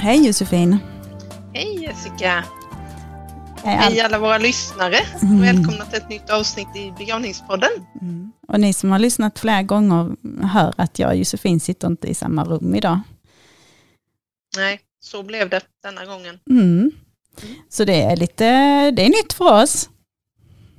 Hej Josefin! Hej Jessica! Är all- Hej alla våra lyssnare! Mm. Välkomna till ett nytt avsnitt i begravningspodden. Mm. Och ni som har lyssnat flera gånger hör att jag och Josefin sitter inte i samma rum idag. Nej, så blev det denna gången. Mm. Så det är lite, det är nytt för oss.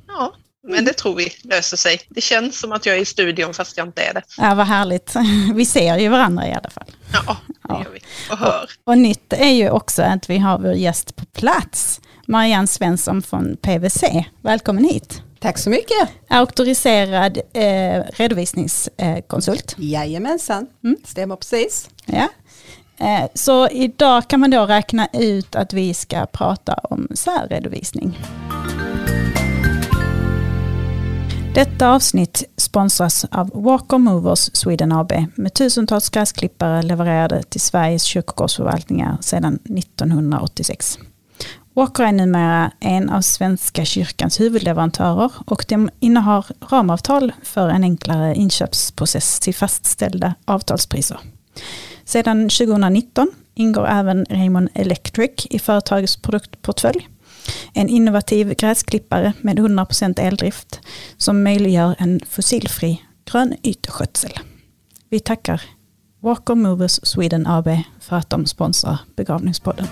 Ja, men det tror vi löser sig. Det känns som att jag är i studion fast jag inte är det. Ja, vad härligt. Vi ser ju varandra i alla fall. Ja, det Ja. gör vi. Och hör. Och nytt är ju också att vi har vår gäst på plats. Marianne Svensson från PWC. Välkommen hit. Tack så mycket. Auktoriserad eh, redovisningskonsult. Jajamensan, Mm. stämmer precis. Ja. Eh, Så idag kan man då räkna ut att vi ska prata om särredovisning. Detta avsnitt sponsras av Walker Movers Sweden AB med tusentals gräsklippare levererade till Sveriges kyrkogårdsförvaltningar sedan 1986. Walker är numera en av Svenska kyrkans huvudleverantörer och de innehar ramavtal för en enklare inköpsprocess till fastställda avtalspriser. Sedan 2019 ingår även Raymond Electric i företagets produktportfölj. En innovativ gräsklippare med 100% eldrift som möjliggör en fossilfri grön ytskötsel. Vi tackar Walker Movers Sweden AB för att de sponsrar begravningspodden.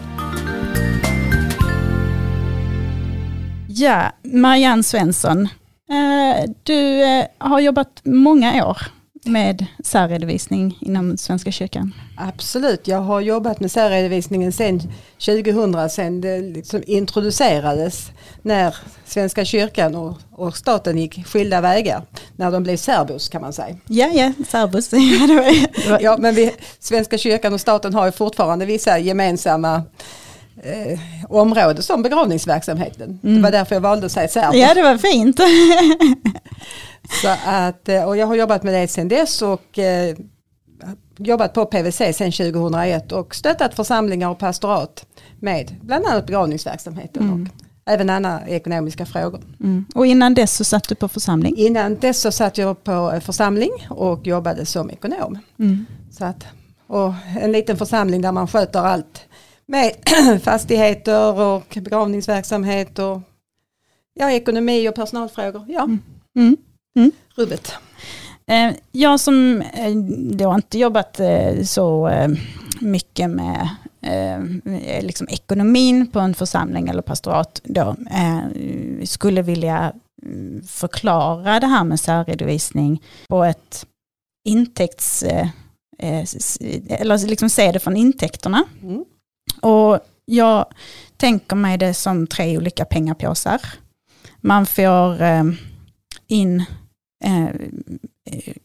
Ja, Marianne Svensson, eh, du eh, har jobbat många år med särredovisning inom Svenska kyrkan. Absolut, jag har jobbat med särredovisningen sedan 2000, sedan det liksom introducerades när Svenska kyrkan och, och staten gick skilda vägar. När de blev särbos kan man säga. Ja, ja, särbus. Ja, men vi, Svenska kyrkan och staten har ju fortfarande vissa gemensamma eh, områden som begravningsverksamheten. Det var därför jag valde att säga särbos. ja, det var fint. Så att, eh, och jag har jobbat med det sedan dess och eh, jobbat på PVC sedan 2001 och stöttat församlingar och pastorat med bland annat begravningsverksamheten och även andra ekonomiska frågor. Mm. Och innan dess så satt du på församling. Innan dess så satt jag på eh, församling och jobbade som ekonom. Mm. Så att, och en liten församling där man sköter allt med fastigheter och begravningsverksamhet och ja, ekonomi och personalfrågor. Ja, Mm. Rubbet. Eh, Jag som eh, då inte jobbat eh, så mycket med liksom ekonomin på en församling eller pastorat då, skulle vilja mm, förklara det här med särredovisning på ett intäkts... Eller liksom se det från intäkterna. Mm. Och jag tänker mig det som tre olika pengapåsar. Man får in, eh,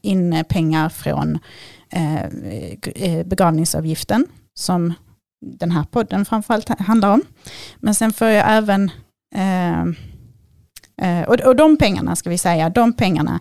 in pengar från eh, eh, begravningsavgiften som den här podden framförallt handlar om. Men sen får jag även, eh, eh, och, och de pengarna ska vi säga, de pengarna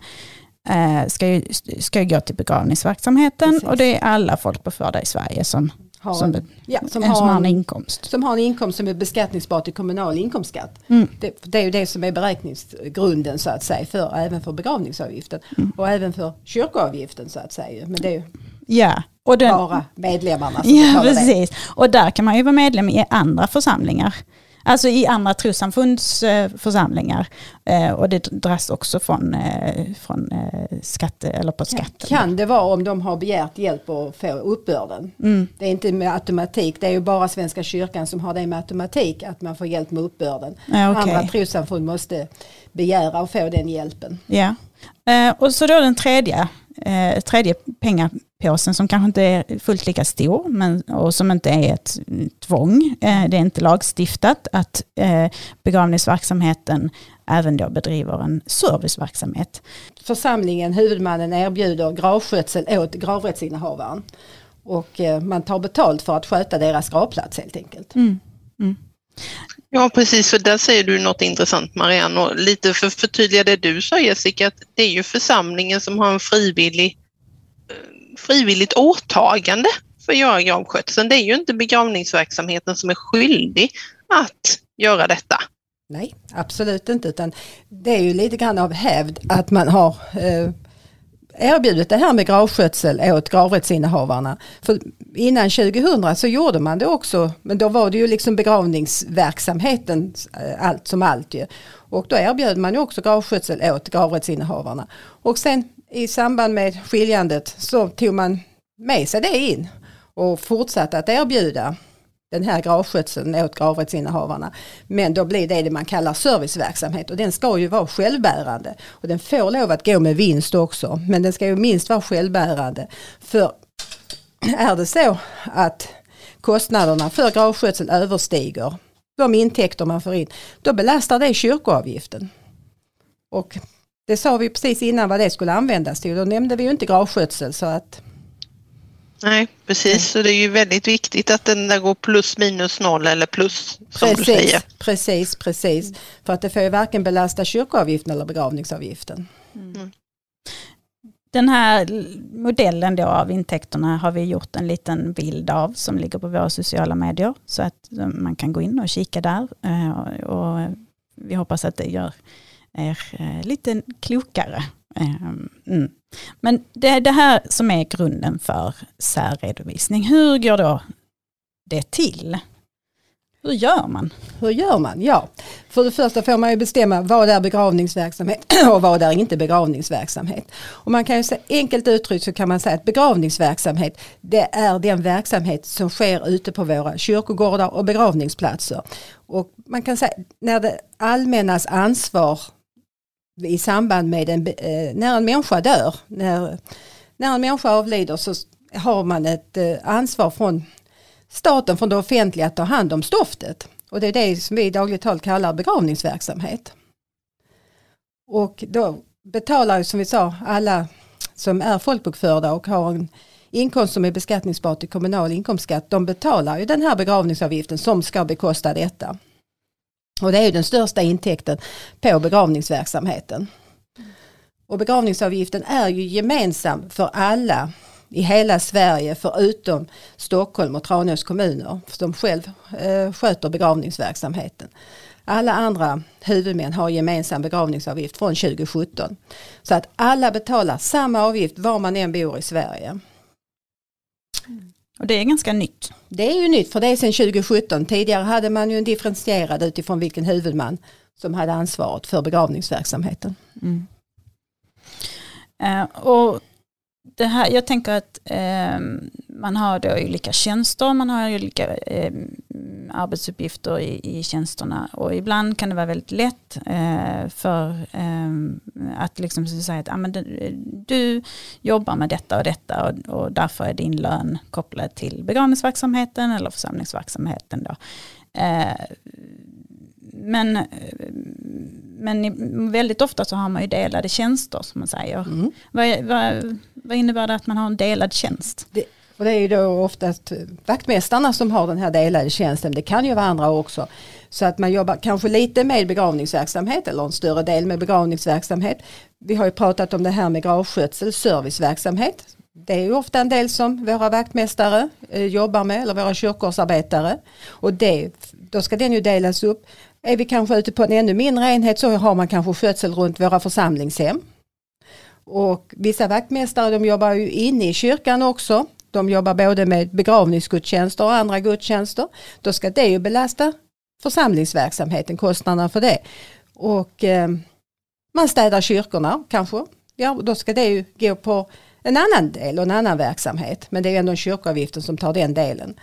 eh, ska, ju, ska ju gå till begravningsverksamheten Precis. och det är alla folkbokförda i Sverige som, Har, som, en, ja, som, som, har har en en, inkomst. som har en inkomst som är beskattningsbar till kommunal inkomstskatt. Mm. Det, det är ju det som är beräkningsgrunden så att säga för, även för begravningsavgiften Mm. och även för kyrkoavgiften så att säga. Men det är ju Ja, och den, bara medlemmarna som Ja, betalar det. precis. Och där kan man ju vara medlem i andra församlingar. Alltså i andra trossamfunds församlingar. Eh, och det dras också från, eh, från eh, skatte, eller på skatten. Kan det vara om de har begärt hjälp att få uppbörden. Mm. Det är inte med automatik, det är ju bara Svenska kyrkan som har det med automatik att man får hjälp med uppbörden. Ja, okej. Andra trossamfund måste begära att få den hjälpen. Ja. Och så då den tredje, eh, tredje pengapåsen som kanske inte är fullt lika stor men, och som inte är ett tvång. Eh, det är inte lagstiftat att eh, begravningsverksamheten även då bedriver en serviceverksamhet. Församlingen, huvudmannen erbjuder gravskötsel åt gravrättsinnehavaren. Och man tar betalt för att sköta deras gravplats helt enkelt. Mm. Ja, precis, för där säger du något intressant Marianne och lite för att förtydliga det du sa Jessica, att det är ju församlingen som har en frivillig, eh, frivilligt åtagande för att göra gravskötseln. Det är ju inte begravningsverksamheten som är skyldig att göra detta. Nej, absolut inte. Utan det är ju lite grann av hävd att man har eh, erbjudit det här med gravskötsel åt gravrättsinnehavarna. För innan 2000 så gjorde man det också men då var det ju liksom begravningsverksamheten eh, allt som allt ju. Och då erbjöd man ju också gravskötsel åt gravrättsinnehavarna. Och sen i samband med skiljandet så tog man med sig det in och fortsatte att erbjuda den här gravskötseln åt gravrättsinnehavarna. Men då blir det det man kallar serviceverksamhet och den ska ju vara självbärande. Och den får lov att gå med vinst också men den ska ju minst vara självbärande. För är det så att kostnaderna för gravskötseln överstiger de intäkter man får in, då belastar det kyrkoavgiften. Och det sa vi precis innan vad det skulle användas till. Då nämnde vi ju inte gravskötsel så att Nej, precis. Så det är ju väldigt viktigt att den där går plus minus noll eller plus som precis, du säger. Precis, precis. För att det får ju varken belasta kyrkoavgiften eller begravningsavgiften. Mm. Den här modellen då av intäkterna har vi gjort en liten bild av som ligger på våra sociala medier. Så att man kan gå in och kika där. Eh, och vi hoppas att det gör er eh, lite klokare. Ehm, mm. Men det är det här som är grunden för särredovisning. Hur går då det till? Hur gör man? Hur gör man? Ja, för det första får man ju bestämma vad är begravningsverksamhet och vad är inte begravningsverksamhet. Och man kan ju säga, enkelt uttryckt så kan man säga att begravningsverksamhet det är den verksamhet som sker ute på våra kyrkogårdar och begravningsplatser. Och man kan säga när det allmännas ansvar i samband med en, eh, när en människa dör, när, när en människa avlider så har man ett eh, ansvar från staten, från det offentliga att ta hand om stoftet. Och det är det som vi i dagligt tal kallar begravningsverksamhet. Och då betalar ju som vi sa alla som är folkbokförda och har en inkomst som är beskattningsbar till kommunal inkomstskatt, de betalar ju den här begravningsavgiften som ska bekosta detta. Och det är ju den största intäkten på begravningsverksamheten. Och begravningsavgiften är ju gemensam för alla i hela Sverige förutom Stockholm och Tranås kommuner som själv eh, sköter begravningsverksamheten. Alla andra huvudmän har gemensam begravningsavgift från 2017. Så att alla betalar samma avgift var man än bor i Sverige. Och det är ganska nytt. Det är ju nytt för det är sedan 2017. Tidigare hade man ju en differentierad utifrån vilken huvudman som hade ansvaret för begravningsverksamheten. Mm. Uh, och det här, jag tänker att eh, man har då olika tjänster, man har olika eh, arbetsuppgifter i, i tjänsterna och ibland kan det vara väldigt lätt eh, för eh, att liksom säga att ah, men du, du, jobbar med detta och detta och, och därför är din lön kopplad till begravningsverksamheten eller församlingsverksamheten. Då. Eh, men, ehm, men väldigt ofta så har man ju delade tjänster som man säger. Mm. Vad, vad, vad innebär det att man har en delad tjänst? Det, och det är ju då oftast vaktmästarna som har den här delade tjänsten. Det kan ju vara andra också. Så att man jobbar kanske lite med begravningsverksamhet eller en större del med begravningsverksamhet. Vi har ju pratat om det här med gravskötsel, serviceverksamhet. Det är ju ofta en del som våra vaktmästare eh, jobbar med eller våra kyrkårsarbetare. Och det, då ska den ju delas upp. Är vi kanske ute på en ännu mindre enhet så har man kanske skötsel runt våra församlingshem. Och vissa vaktmästare de jobbar ju inne i kyrkan också. De jobbar både med begravningsgudstjänster och andra gudstjänster. Då ska det ju belasta församlingsverksamheten, kostnaderna för det. Och eh, man städar kyrkorna kanske. Ja, då ska det ju gå på en annan del och en annan verksamhet. Men det är ändå kyrkoavgiften som tar den delen.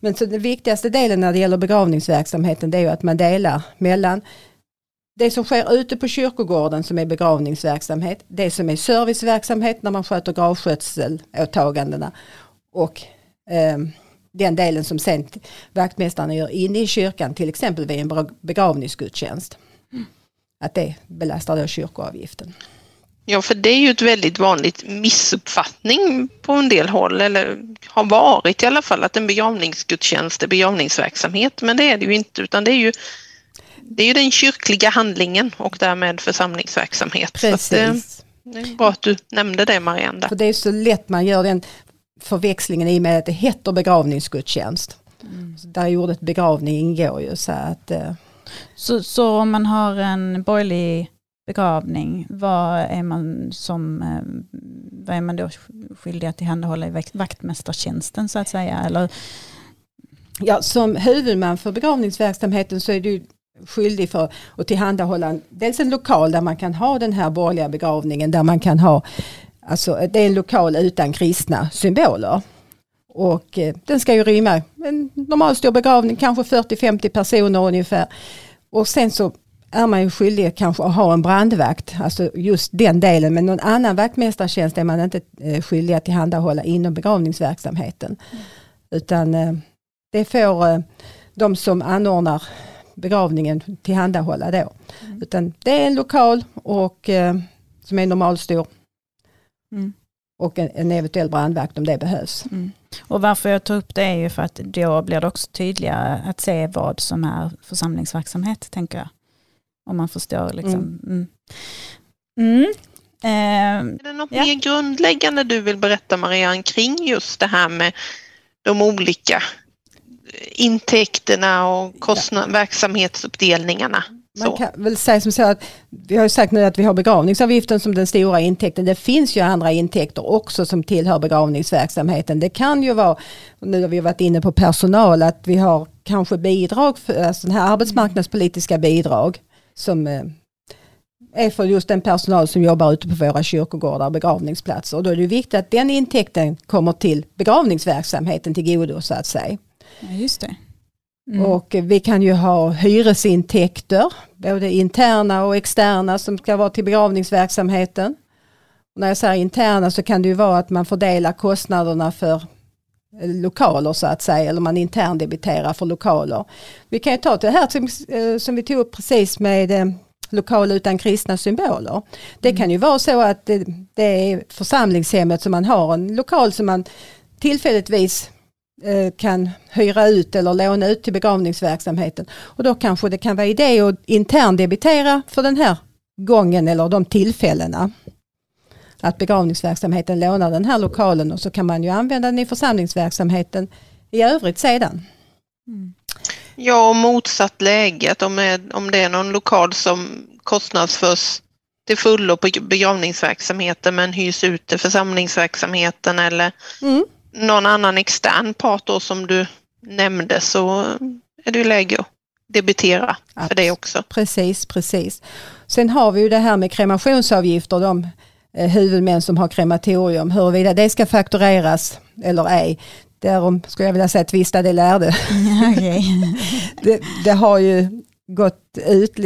Men så den viktigaste delen när det gäller begravningsverksamheten det är ju att man delar mellan det som sker ute på kyrkogården som är begravningsverksamhet, det som är serviceverksamhet när man sköter gravskötselåtagandena och eh, den delen som sen vaktmästarna gör inne i kyrkan, till exempel vid en begravningsgudstjänst. Mm. Att det belastar då kyrkoavgiften. Ja, för det är ju ett väldigt vanligt missuppfattning på en del håll, eller har varit i alla fall, att en begravningsgudstjänst är begravningsverksamhet, men det är det ju inte, utan det är ju det är ju den kyrkliga handlingen och därmed församlingsverksamhet. Precis. Det, det, är bra att du nämnde det Marianne. För det är så lätt man gör den förväxlingen i och med att det heter begravningsgudstjänst. Mm. Där ordet begravning ingår ju så att eh. så, så om man har en borgerlig begravning, vad är man som, eh, vad är man då skyldig att tillhandahålla i vaktmästartjänsten så att säga? Eller? Ja, som huvudman för begravningsverksamheten så är du skyldig för att tillhandahålla dels en lokal där man kan ha den här borgerliga begravningen där man kan ha, alltså det är en lokal utan kristna symboler. Och eh, den ska ju rymma en normal stor begravning, kanske 40-50 personer ungefär. Och sen så är man ju skyldig kanske att ha en brandvakt, alltså just den delen. Men någon annan vaktmästartjänst är man inte eh, skyldig att tillhandahålla inom begravningsverksamheten. Mm. Utan eh, det får eh, de som anordnar begravningen tillhandahålla då. Mm. Utan det är en lokal och, som är normalstor. Mm. Och en, en, eventuell brandvakt om det behövs. Mm. Och varför jag tar upp det är ju för att då blir det också tydligare att se vad som är församlingsverksamhet, tänker jag. Om man förstår liksom. Mm. Mm. mm. Eh, är det något ja. mer grundläggande du vill berätta Marianne kring just det här med de olika intäkterna och kostnad, ja. verksamhetsuppdelningarna? Man kan väl säga som så att vi har ju sagt nu att vi har begravningsavgiften som den stora intäkten. Det finns ju andra intäkter också som tillhör begravningsverksamheten. Det kan ju vara, nu har vi varit inne på personal, att vi har kanske bidrag, för, alltså här arbetsmarknadspolitiska bidrag som eh, är för just den personal som jobbar ute på våra kyrkogårdar och begravningsplatser. Och då är det viktigt att den intäkten kommer till begravningsverksamheten till godo så att säga. Ja, just det. Mm. Och vi kan ju ha hyresintäkter, både interna och externa som ska vara till begravningsverksamheten. Och när jag säger interna så kan det ju vara att man fördelar kostnaderna för lokaler så att säga, eller man interndebiterar för lokaler. Vi kan ju ta det här som, eh, som vi tog upp precis med eh, lokal utan kristna symboler. Det kan ju vara så att det, det är församlingshemmet som man har en lokal som man tillfälligtvis eh, kan hyra ut eller låna ut till begravningsverksamheten. Och då kanske det kan vara idé att interndebitera för den här gången eller de tillfällena att begravningsverksamheten lånar den här lokalen och så kan man ju använda den i församlingsverksamheten i övrigt sedan. Mm. Ja, och motsatt läget om, om det är någon lokal som kostnadsförs till fullo på begravningsverksamheten men hyrs ut till församlingsverksamheten eller mm. någon annan extern part då som du nämnde så är det ju läge att debitera för det också. Precis, precis. Sen har vi ju det här med kremationsavgifter. De huvudmän som har krematorium. Huruvida det ska faktureras eller ej, därom skulle jag vilja säga tvista lärde. Okay. det, det har ju gått ut,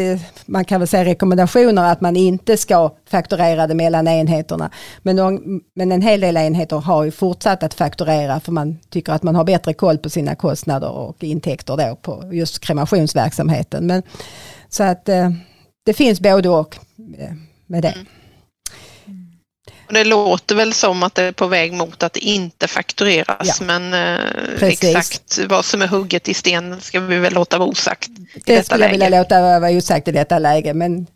man kan väl säga rekommendationer att man inte ska fakturera det mellan enheterna. Men, de, men en hel del enheter har ju fortsatt att fakturera för man tycker att man har bättre koll på sina kostnader och intäkter då på just kremationsverksamheten. Men, så att eh, det finns både och eh, med det. Mm. Det låter väl som att det är på väg mot att det inte faktureras ja. men eh, exakt vad som är hugget i sten ska vi väl låta vara osagt. Det skulle jag vilja låta vara osagt i detta läge men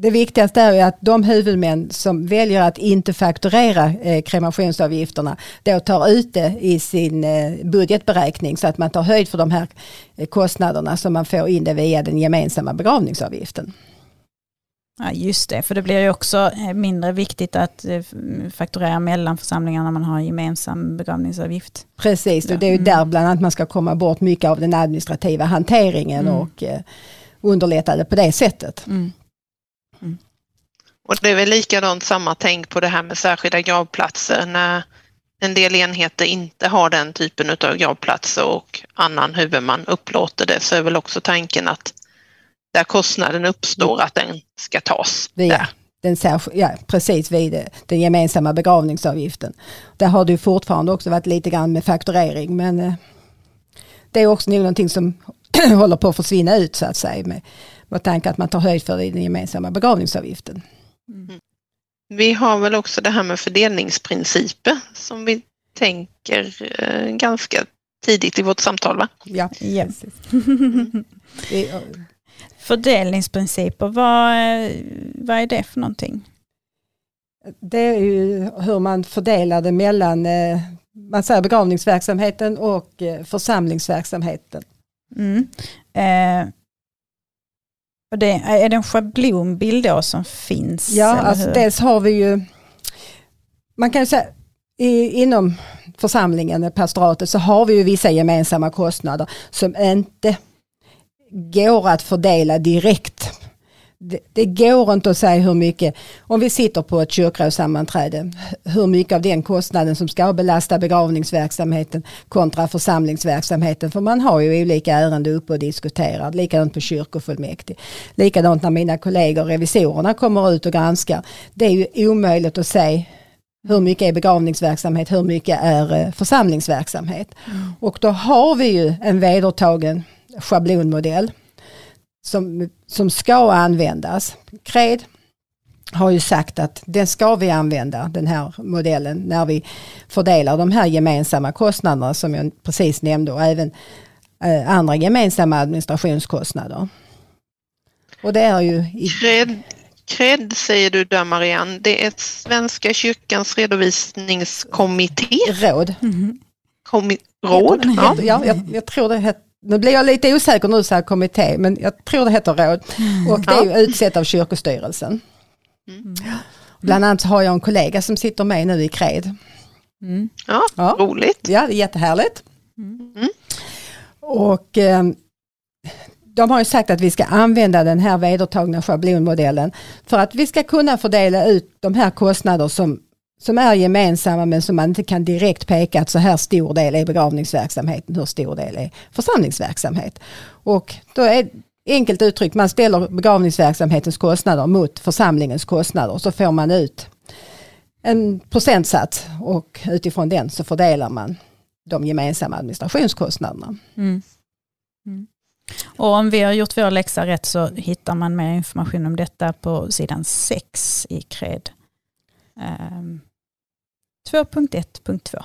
det viktigaste är att de huvudmän som väljer att inte fakturera eh, kremationsavgifterna då tar ut det i sin eh, budgetberäkning så att man tar höjd för de här eh, kostnaderna så man får in det via den gemensamma begravningsavgiften. Ja, just det, för det blir ju också eh, mindre viktigt att eh, fakturera mellan församlingarna när man har gemensam begravningsavgift. Precis, och det är ju där mm. bland annat man ska komma bort mycket av den administrativa hanteringen mm. och eh, underlätta det på det sättet. Mm. Mm. Och det är väl likadant samma tänk på det här med särskilda gravplatser när en del enheter inte har den typen av gravplatser och annan huvudman upplåter det så är väl också tanken att där kostnaden uppstår att den ska tas. Via den ja, precis vid den gemensamma begravningsavgiften. Där har det fortfarande också varit lite grann med fakturering men eh, det är också någonting som håller på att försvinna ut så att säga med, med tanke att man tar höjd för den gemensamma begravningsavgiften. Mm. Vi har väl också det här med fördelningsprinciper som vi tänker eh, ganska tidigt i vårt samtal va? Ja, yes. Fördelningsprinciper, vad, vad är det för någonting? Det är ju hur man fördelar det mellan eh, man säger begravningsverksamheten och eh, församlingsverksamheten. Mm. Eh, och det, är det en schablonbild då som finns? Ja, alltså dels har vi ju man kan säga i, inom församlingen, pastoratet, så har vi ju vissa gemensamma kostnader som inte går att fördela direkt. Det, det går inte att säga hur mycket, om vi sitter på ett kyrkorådssammanträde, hur mycket av den kostnaden som ska belasta begravningsverksamheten kontra församlingsverksamheten. För man har ju olika ärenden uppe och diskuterar. Likadant på kyrkofullmäktige. Likadant när mina kollegor revisorerna kommer ut och granskar. Det är ju omöjligt att säga hur mycket är begravningsverksamhet, hur mycket är eh, församlingsverksamhet. Mm. Och då har vi ju en vedertagen schablonmodell som, som ska användas. Cred har ju sagt att den ska vi använda, den här modellen, när vi fördelar de här gemensamma kostnaderna som jag precis nämnde och även eh, andra gemensamma administrationskostnader. Och det är ju... I... Cred, Cred säger du där Marianne, det är Svenska kyrkans redovisningskommitté. Råd. Mm -hmm. Komi råd? Ja, ja jag, jag, tror det heter nu blir jag lite osäker nu så här kommitté, men jag tror det heter råd. Mm. Och det är ju utsett av kyrkostyrelsen. Mm. Bland annat har jag en kollega som sitter med nu i KRED. Mm. Ja, ja, roligt. Ja, det är jättehärligt. Mm. Och eh, de har ju sagt att vi ska använda den här vedertagna schablonmodellen för att vi ska kunna fördela ut de här kostnader som som är gemensamma men som man inte kan direkt peka att så här stor del är begravningsverksamheten, hur stor del är församlingsverksamhet. Och då är enkelt uttryckt, man ställer begravningsverksamhetens kostnader mot församlingens kostnader och så får man ut en procentsats och utifrån den så fördelar man de gemensamma administrationskostnaderna. Mm. Mm. Och om vi har gjort vår läxa rätt så hittar man mer information om detta på sidan 6 i KRED. 2.1.2. Ehm,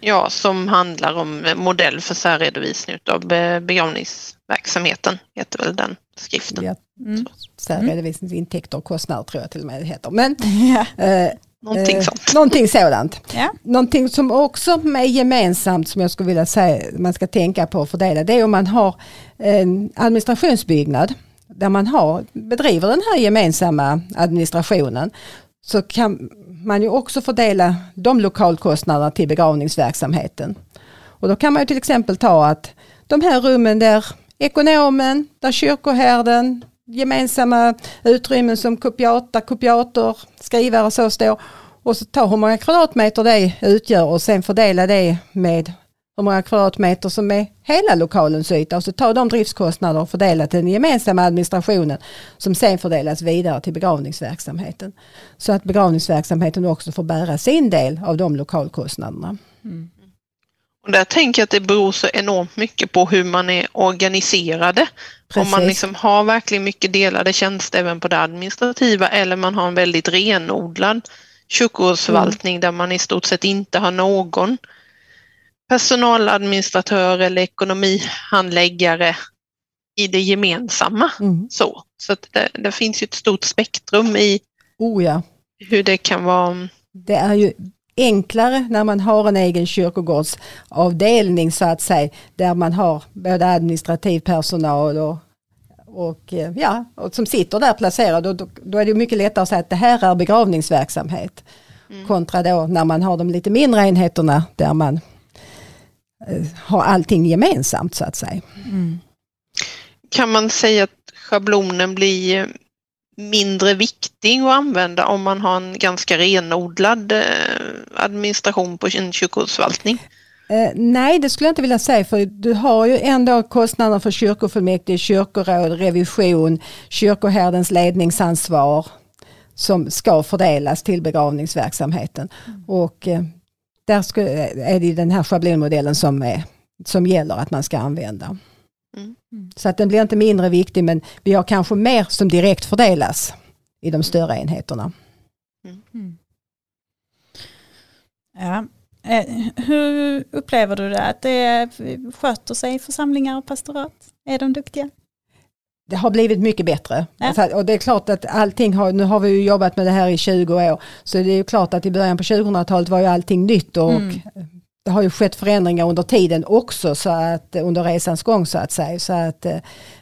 ja, som handlar om modell för särredovisning av begravningsverksamheten, heter väl den skriften. Ja, mm. Särredovisningsintäkter och kostnader tror jag till och med det heter. Men, ja. eh, Någonting eh, sånt. Någonting sådant. Ja. Någonting som också är gemensamt som jag skulle vilja säga man ska tänka på och fördela det är om man har en administrationsbyggnad där man har, bedriver den här gemensamma administrationen så kan man ju också fördela de lokalkostnaderna till begravningsverksamheten. Och då kan man ju till exempel ta att de här rummen där ekonomen, där kyrkoherden, gemensamma utrymmen som kopiator, kopiator, skrivare och så står och så ta hur många kvadratmeter det utgör och sen fördela det med hur många kvadratmeter som är hela lokalens yta och så ta de driftskostnader och fördela till den gemensamma administrationen som sen fördelas vidare till begravningsverksamheten. Så att begravningsverksamheten också får bära sin del av de lokalkostnaderna. Mm. Och där tänker jag att det beror så enormt mycket på hur man är organiserade. Precis. Om man liksom har verkligen mycket delade tjänster även på det administrativa eller man har en väldigt renodlad kyrkogårdsförvaltning mm. där man i stort sett inte har någon personaladministratör eller ekonomihandläggare i det gemensamma. Mm. Så, så det, det, finns ju ett stort spektrum i oh ja. hur det kan vara. Det är ju enklare när man har en egen kyrkogårdsavdelning så att säga, där man har både administrativ personal och, och, ja, och som sitter där placerad. Och då, då, är det mycket lättare att säga att det här är begravningsverksamhet. Mm. Kontra då när man har de lite mindre enheterna där man Eh, ha allting gemensamt så att säga. Mm. Kan man säga att schablonen blir mindre viktig att använda om man har en ganska renodlad eh, administration på en kyrkogårdsförvaltning? Eh, nej, det skulle jag inte vilja säga för du har ju ändå kostnader för kyrkofullmäktige, kyrkoråd, revision, kyrkoherdens ledningsansvar som ska fördelas till begravningsverksamheten. Mm. Och där är det den här schablonmodellen som, är, som gäller att man ska använda. Mm. Så att den blir inte mindre viktig men vi har kanske mer som direkt fördelas i de större enheterna. Mm. mm. Ja. Eh, hur upplever du det? Att det sköter sig församlingar och pastorat? Är de duktiga? Det har blivit mycket bättre. Ja. Och det är klart att allting har, nu har vi ju jobbat med det här i 20 år, så det är ju klart att i början på 2000-talet var ju allting nytt och mm. det har ju skett förändringar under tiden också, så att, under resans gång så att säga. Så att, eh,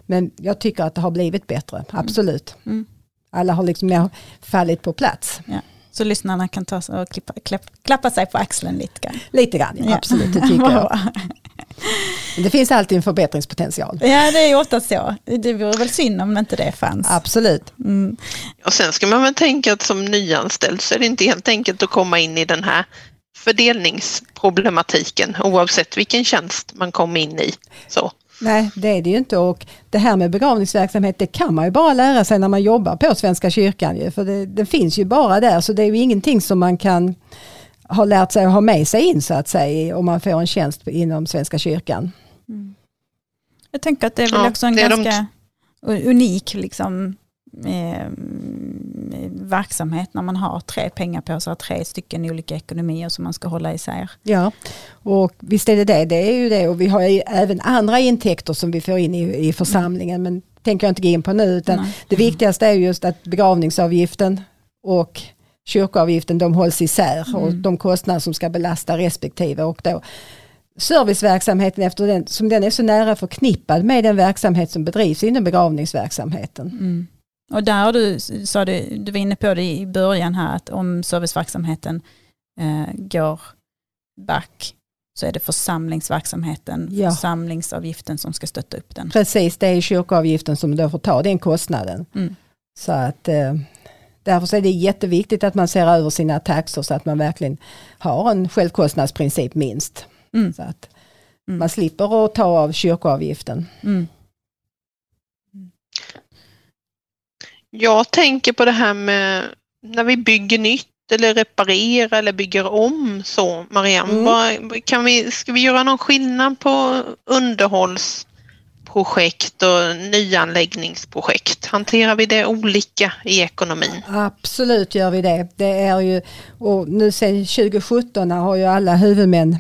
men jag tycker att det har blivit bättre, mm. absolut. Mm. Alla har liksom mer fallit på plats. Ja. Så lyssnarna kan ta och klippa, klapp, klappa sig på axeln lite grann. Lite grann, ja, absolut, det tycker jag. Det finns alltid en förbättringspotential. Ja, det är ofta så. Det vore väl synd om inte det fanns. Absolut. Mm. Och sen ska man väl tänka att som nyanställd så är det inte helt enkelt att komma in i den här fördelningsproblematiken oavsett vilken tjänst man kommer in i. Så. Nej, det är det ju inte och det här med begravningsverksamhet det kan man ju bara lära sig när man jobbar på Svenska kyrkan. Ju, för det, det finns ju bara där så det är ju ingenting som man kan ha lärt sig att ha med sig in så att säga om man får en tjänst inom Svenska kyrkan. Mm. Jag tänker att det är väl ja, också en ganska de... unik liksom, eh, verksamhet när man har tre pengapåsar, tre stycken olika ekonomier som man ska hålla isär. Ja, och visst är det det. Det är ju det och vi har ju även andra intäkter som vi får in i, i församlingen men tänker jag inte gå in på nu utan Nej. det viktigaste är just att begravningsavgiften och kyrkoavgiften de hålls isär mm. och de kostnader som ska belasta respektive och då serviceverksamheten efter den, som den är så nära förknippad med den verksamhet som bedrivs inom begravningsverksamheten. Mm. Och där har du, sa du, du var inne på det i början här, att om serviceverksamheten eh, går back så är det församlingsverksamheten, ja. församlingsavgiften som ska stötta upp den. Precis, det är kyrkoavgiften som då får ta den kostnaden. Mm. Så att eh, därför är det jätteviktigt att man ser över sina taxor så att man verkligen har en självkostnadsprincip minst. Mm. Så att mm. man slipper att ta av kyrkoavgiften. Mm. Jag tänker på det här med när vi bygger nytt eller reparerar eller bygger om så, Marianne. Mm. Kan vi, ska vi göra någon skillnad på underhållsprojekt och nyanläggningsprojekt? Hanterar vi det olika i ekonomin? Absolut gör vi det. Det är ju, och nu sedan 2017 har ju alla huvudmän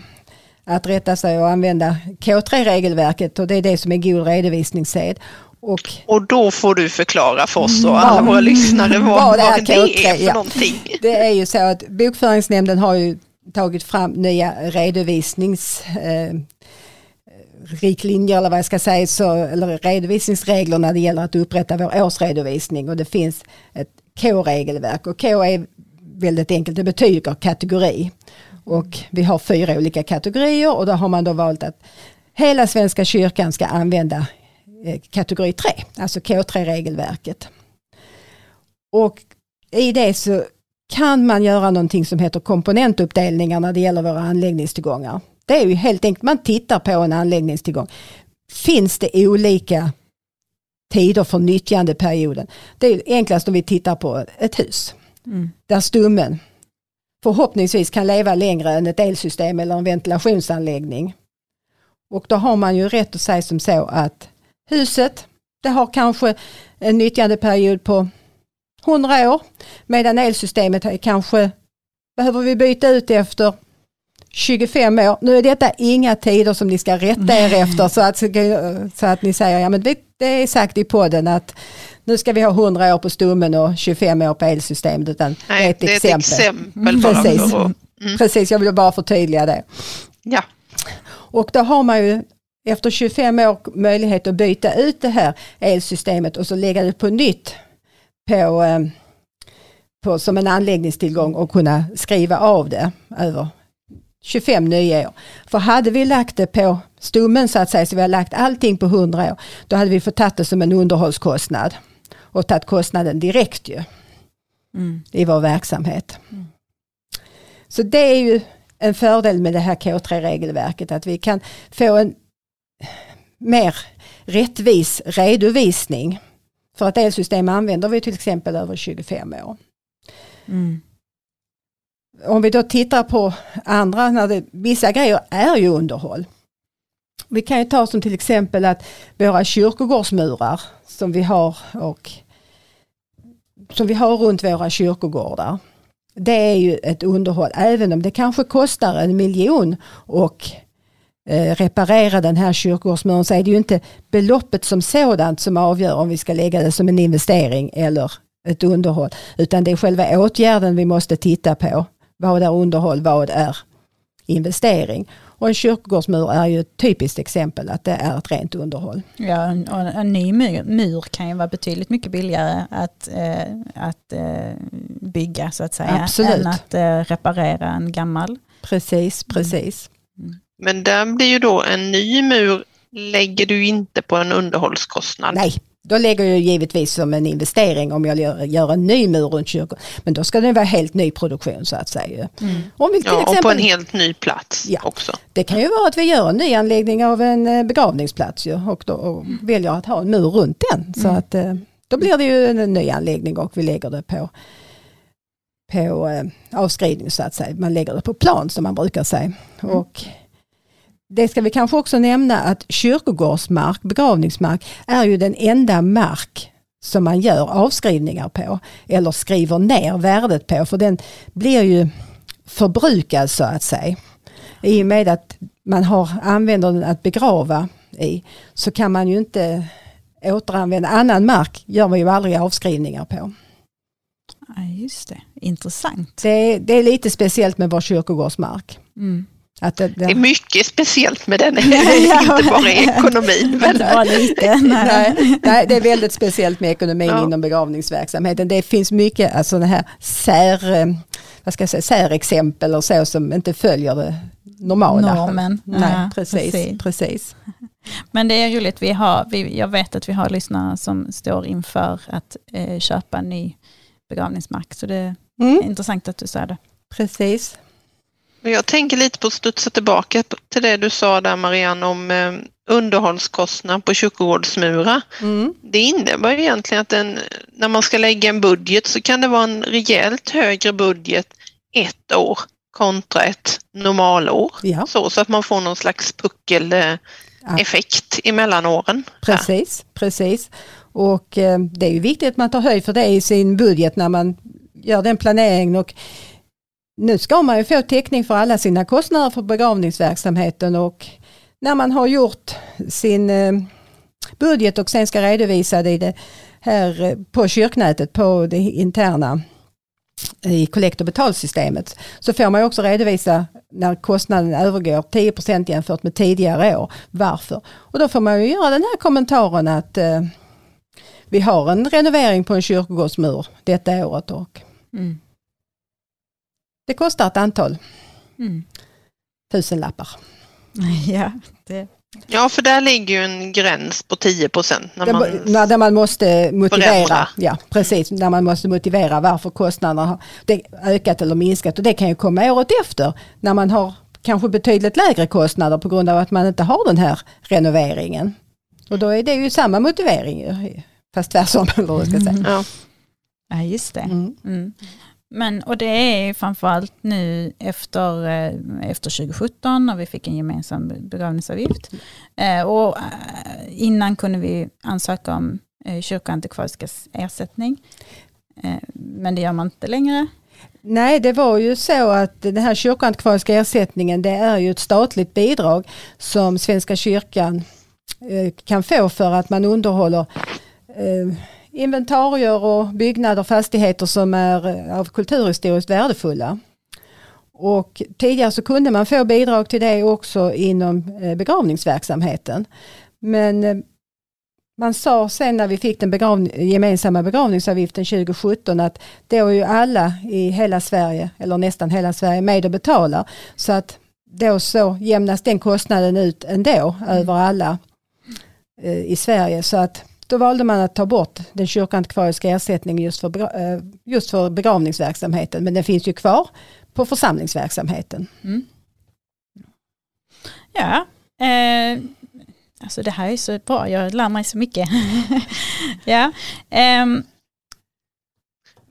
att rätta sig och använda K3-regelverket och det är det som är god redovisningssed. Och, och då får du förklara för oss och alla våra lyssnare vad, vad det, är, det är för ja. någonting. Det är ju så att Bokföringsnämnden har ju tagit fram nya redovisnings eh, riktlinjer eller vad jag ska säga, så, eller redovisningsregler när det gäller att upprätta vår årsredovisning och det finns ett K-regelverk och K är väldigt enkelt, det betyder kategori. Och vi har fyra olika kategorier och då har man då valt att hela Svenska kyrkan ska använda eh, kategori 3, alltså K3-regelverket. Och i det så kan man göra någonting som heter komponentuppdelningar när det gäller våra anläggningstillgångar. Det är ju helt enkelt, man tittar på en anläggningstillgång. Finns det olika tider för nyttjandeperioden? Det är enklast om vi tittar på ett hus. Mm. Där stummen förhoppningsvis kan leva längre än ett elsystem eller en ventilationsanläggning. Och då har man ju rätt att säga som så att huset, det har kanske en nyttjandeperiod på 100 år medan elsystemet kanske behöver vi byta ut efter 25 år. Nu är detta inga tider som ni ska rätta er efter så att, så att ni säger ja men det, det är sagt i podden att nu ska vi ha 100 år på stummen och 25 år på elsystemet. Utan Nej, det är ett det exempel. Ett exempel Precis. Mm. Precis, jag vill bara förtydliga det. Ja. Och då har man ju efter 25 år möjlighet att byta ut det här elsystemet och så lägga det på nytt på, eh, på, som en anläggningstillgång och kunna skriva av det över 25 nya år. För hade vi lagt det på stommen så att säga, så vi har lagt allting på 100 år, då hade vi fått ta det som en underhållskostnad och tagit kostnaden direkt ju mm. i vår verksamhet. Mm. Så det är ju en fördel med det här K3-regelverket att vi kan få en mer rättvis redovisning. För att elsystem använder vi till exempel över 25 år. Mm. Om vi då tittar på andra, när det, vissa grejer är ju underhåll. Vi kan ju ta som till exempel att våra kyrkogårdsmurar som vi har och som vi har runt våra kyrkogårdar. Det är ju ett underhåll även om det kanske kostar en miljon och Eh, reparera den här kyrkogårdsmuren så är det ju inte beloppet som sådant som avgör om vi ska lägga det som en investering eller ett underhåll. Utan det är själva åtgärden vi måste titta på. Vad är underhåll, vad är investering. Och en kyrkogårdsmur är ju ett typiskt exempel att det är ett rent underhåll. Ja, och en ny mur, mur kan ju vara betydligt mycket billigare att, eh, att eh, bygga så att säga. Absolut. Än att eh, reparera en gammal. Precis, precis. Mm. Men där blir ju då en ny mur lägger du inte på en underhållskostnad. Nej, då lägger jag givetvis som en investering om jag gör, gör en ny mur runt kyrkan. Men då ska det vara helt ny produktion så att säga. Mm. Om vi till ja, exempel, och på en helt ny plats ja, också. Det kan ju vara att vi gör en ny anläggning av en eh, begravningsplats ju, och då och mm. väljer att ha en mur runt den. Så mm. att, eh, då blir det ju en ny anläggning och vi lägger det på, på eh, avskrivning så att säga. Man lägger det på plan som man brukar säga. Mm. Och det ska vi kanske också nämna att kyrkogårdsmark, begravningsmark, är ju den enda mark som man gör avskrivningar på eller skriver ner värdet på för den blir ju förbrukad så att säga. I och med att man har, använder den att begrava i så kan man ju inte återanvända annan mark gör man ju aldrig avskrivningar på. Ja, just det, intressant. Det, det är lite speciellt med vår kyrkogårdsmark. Mm. Att det, det... det, är mycket speciellt med den, inte bara ekonomin. Men... Inte lite, nej. nej, det är väldigt speciellt med ekonomin ja. inom begravningsverksamheten. Det finns mycket alltså, här sär, eh, vad ska jag säga, särexempel och så som inte följer det normala. Normen. Nej, ja, precis, precis, precis. Men det är roligt, vi har, vi, jag vet att vi har lyssnare som står inför att eh, köpa en ny begravningsmark. Så det är mm. intressant att du säger det. Precis. Jag tänker lite på att studsa tillbaka till det du sa där Marianne om eh, underhållskostnad på kyrkogårdsmurar. Mm. Det innebär egentligen att en, när man ska lägga en budget så kan det vara en rejält högre budget ett år kontra ett normalår. Ja. Så, så att man får någon slags puckeleffekt ja. emellan åren. Precis, precis. Och eh, det är ju viktigt att man tar höjd för det i sin budget när man gör den planeringen. Och nu ska man ju få täckning för alla sina kostnader för begravningsverksamheten och när man har gjort sin eh, budget och sen ska redovisa det, det här eh, på kyrknätet på det interna eh, i kollekt och betalsystemet så får man också redovisa när kostnaden övergår 10% jämfört med tidigare år. Varför? Och då får man ju göra den här kommentaren att eh, vi har en renovering på en kyrkogårdsmur detta året. Och, mm. Det kostar ett antal mm. tusenlappar. Ja, det. ja, för där ligger ju en gräns på 10 procent. När, man när man måste motivera, ja, precis, när man måste motivera varför kostnaderna har ökat eller minskat. Och det kan ju komma året efter när man har kanske betydligt lägre kostnader på grund av att man inte har den här renoveringen. Och då är det ju samma motivering, fast tvärtom. Eller vad ska säga. Mm. Ja. ja, just det. Mm. Mm. Men, och det är framförallt nu efter, eh, efter 2017 när vi fick en gemensam begravningsavgift. Eh, och eh, innan kunde vi ansöka om kyrkoantikvariska ersättning. Men det gör man inte längre. Nej, det var ju så att den här kyrkoantikvariska ersättningen det är ju ett statligt bidrag som Svenska kyrkan kan få för att man underhåller inventarier och byggnader och fastigheter som är eh, av kulturhistoriskt värdefulla. Och tidigare så kunde man få bidrag till det också inom eh, begravningsverksamheten. Men eh, man sa sen när vi fick den begravning, gemensamma begravningsavgiften 2017 att då är ju alla i hela Sverige, eller nästan hela Sverige, med och betalar. Så att då så jämnas den kostnaden ut ändå mm. över alla i Sverige. Så att då valde man att ta bort den kyrkoantikvariska ersättningen just för, eh, just för begravningsverksamheten. Men den finns ju kvar på församlingsverksamheten. Mm. Ja, eh, alltså det här är så bra, jag lär mig så mycket. ja, eh,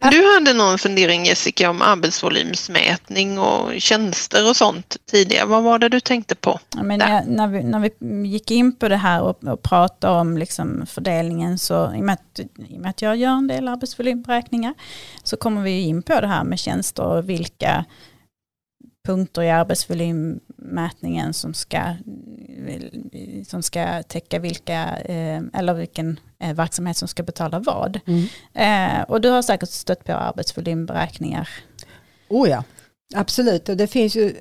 du hade någon fundering Jessica om arbetsvolymsmätning och tjänster och sånt tidigare. Vad var det du tänkte på? Ja, men jag, när, vi, när vi gick in på det här och, och pratade om liksom fördelningen så i och, med att, i och med att jag gör en del arbetsvolymberäkningar så kommer vi in på det här med tjänster och vilka punkter i arbetsvolym arbetsvolymmätningen som ska, som ska täcka vilka, eh, eller vilken eh, verksamhet som ska betala vad. Mm. Eh, och du har säkert stött på arbetsvolymberäkningar. Oh ja, absolut. Och det finns ju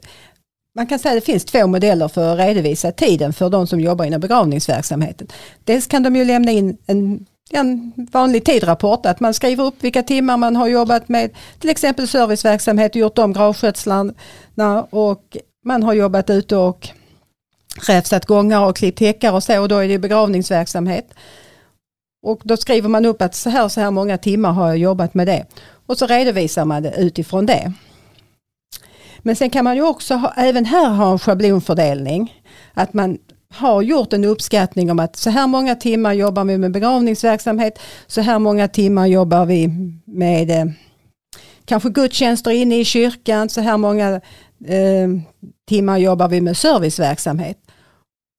man kan säga att det finns två modeller för att redovisa tiden för de som jobbar inom begravningsverksamheten. Dels kan de ju lämna in en, en vanlig tidrapport, att man skriver upp vilka timmar man har jobbat med till exempel serviceverksamhet, gjort om gravskötseln och man har jobbat ute och räfsat gångar och klippt häckar och så och då är det begravningsverksamhet. Och då skriver man upp att så här så här många timmar har jag jobbat med det. Och så redovisar man det utifrån det. Men sen kan man ju också ha, även här ha en schablonfördelning. Att man har gjort en uppskattning om att så här många timmar jobbar vi med begravningsverksamhet, så här många timmar jobbar vi med eh, kanske gudstjänster inne i kyrkan, så här många eh, timmar jobbar vi med serviceverksamhet.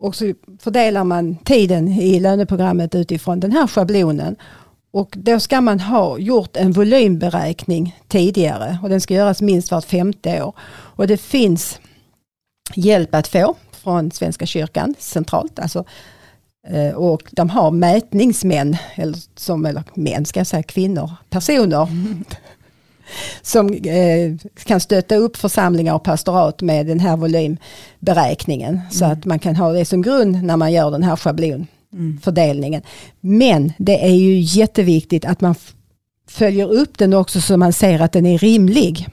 Och så fördelar man tiden i löneprogrammet utifrån den här schablonen. Och då ska man ha gjort en volymberäkning tidigare och den ska göras minst vart femte år. Och det finns hjälp att få från Svenska kyrkan centralt. Alltså, eh, och de har mätningsmän, eller, som, eller män ska jag säga, kvinnor, personer mm som eh, kan stötta upp församlingar och pastorat med den här volymberäkningen. Mm. Så att man kan ha det som grund när man gör den här schablonfördelningen. Mm. Men det är ju jätteviktigt att man följer upp den också så man ser att den är rimlig.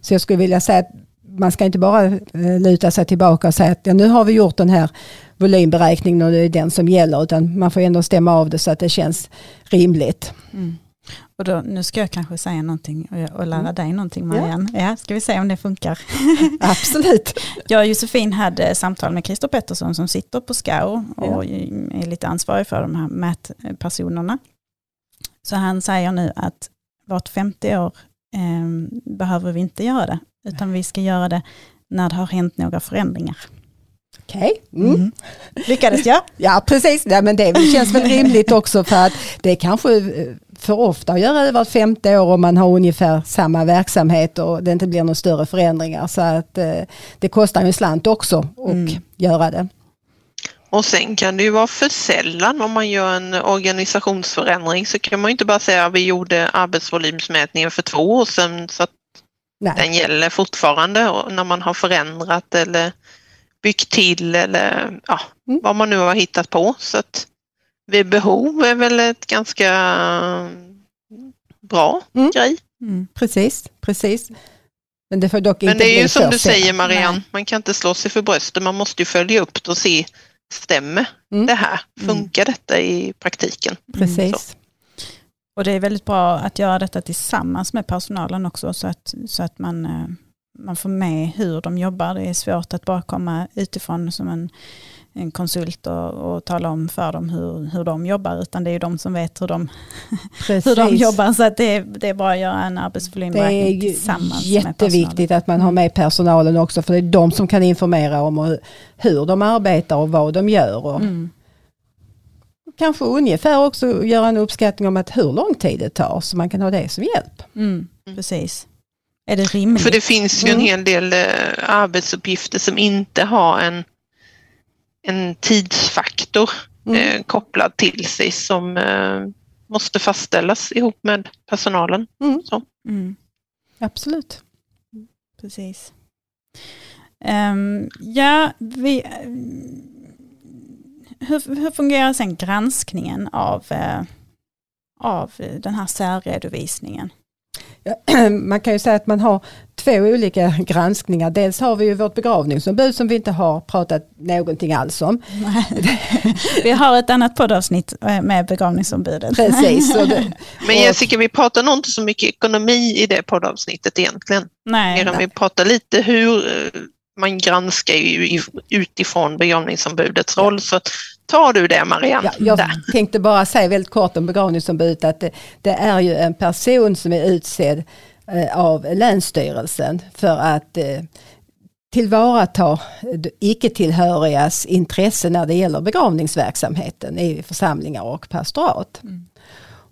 Så jag skulle vilja säga att man ska inte bara eh, luta sig tillbaka och säga att ja, nu har vi gjort den här volymberäkningen och det är den som gäller utan man får ändå stämma av det så att det känns rimligt. Mm. Och då, nu ska jag kanske säga någonting och, och lära mm. dig någonting Marianne. Ja. ja, ska vi se om det funkar? Absolut. jag och Josefin hade samtal med Christer Pettersson som sitter på SCAO och ja. är lite ansvarig för de här mätpersonerna. Så han säger nu att vart femte år eh, behöver vi inte göra det, utan vi ska göra det när det har hänt några förändringar. Okej. Okay. Mm. Mm. Lyckades jag? Ja, precis. Ja, men det känns väl rimligt också för att det kanske eh, för ofta att göra över femte år om man har ungefär samma verksamhet och det inte blir några större förändringar. Så att eh, det kostar en slant också att mm. göra det. Och sen kan det ju vara för sällan om man gör en organisationsförändring så kan man inte bara säga att vi gjorde arbetsvolymsmätningen för två år sedan så att Nej. den gäller fortfarande när man har förändrat eller byggt till eller ja, mm. vad man nu har hittat på. Så att vid behov är väl ett ganska bra mm. grej. Mm. Precis, precis. Men det får dock inte Men det är ju som du säger Marianne, Nej. man kan inte slå sig för bröstet, man måste ju följa upp det och se, stämmer mm. det här? Mm. Funkar detta i praktiken? Precis. Så. Och det är väldigt bra att göra detta tillsammans med personalen också så att, så att man, eh, man får med hur de jobbar. Det är svårt att bara komma utifrån som en en konsult och, och tala om för dem hur, hur de jobbar, utan det är ju de som vet hur de, hur de jobbar. Så att det, är, det är bara att göra en arbetsvolymberäkning tillsammans Det är jätteviktigt att man har med personalen också, för det är de som kan informera om hur de arbetar och vad de gör. Och mm. Kanske ungefär också göra en uppskattning om att hur lång tid det tar, så man kan ha det som hjälp. Mm, precis. Är det rimligt? För det finns ju en mm. hel del eh, arbetsuppgifter som inte har en en tidsfaktor mm. eh, kopplad till sig som eh, måste fastställas ihop med personalen. Mm. Så. Mm. Absolut. Precis. Um, ja, vi, hur, hur, fungerar sen granskningen av, uh, av den här särredovisningen? man kan ju säga att man har två olika granskningar. Dels har vi ju vårt begravningsombud som vi inte har pratat någonting alls om. vi har ett annat poddavsnitt eh, med begravningsombudet. Precis. Det, Men Jessica, vi pratar nog inte så mycket ekonomi i det poddavsnittet egentligen. Nej. Medan vi pratar lite hur eh, man granskar ju utifrån begravningsombudets roll. Så tar du det Marianne? Ja, jag tänkte bara säga väldigt kort om begravningsombudet att det, det är ju en person som är utsedd eh, av Länsstyrelsen för att eh, tillvarata icke-tillhörigas intresse när det gäller begravningsverksamheten i församlingar och pastorat. Mm.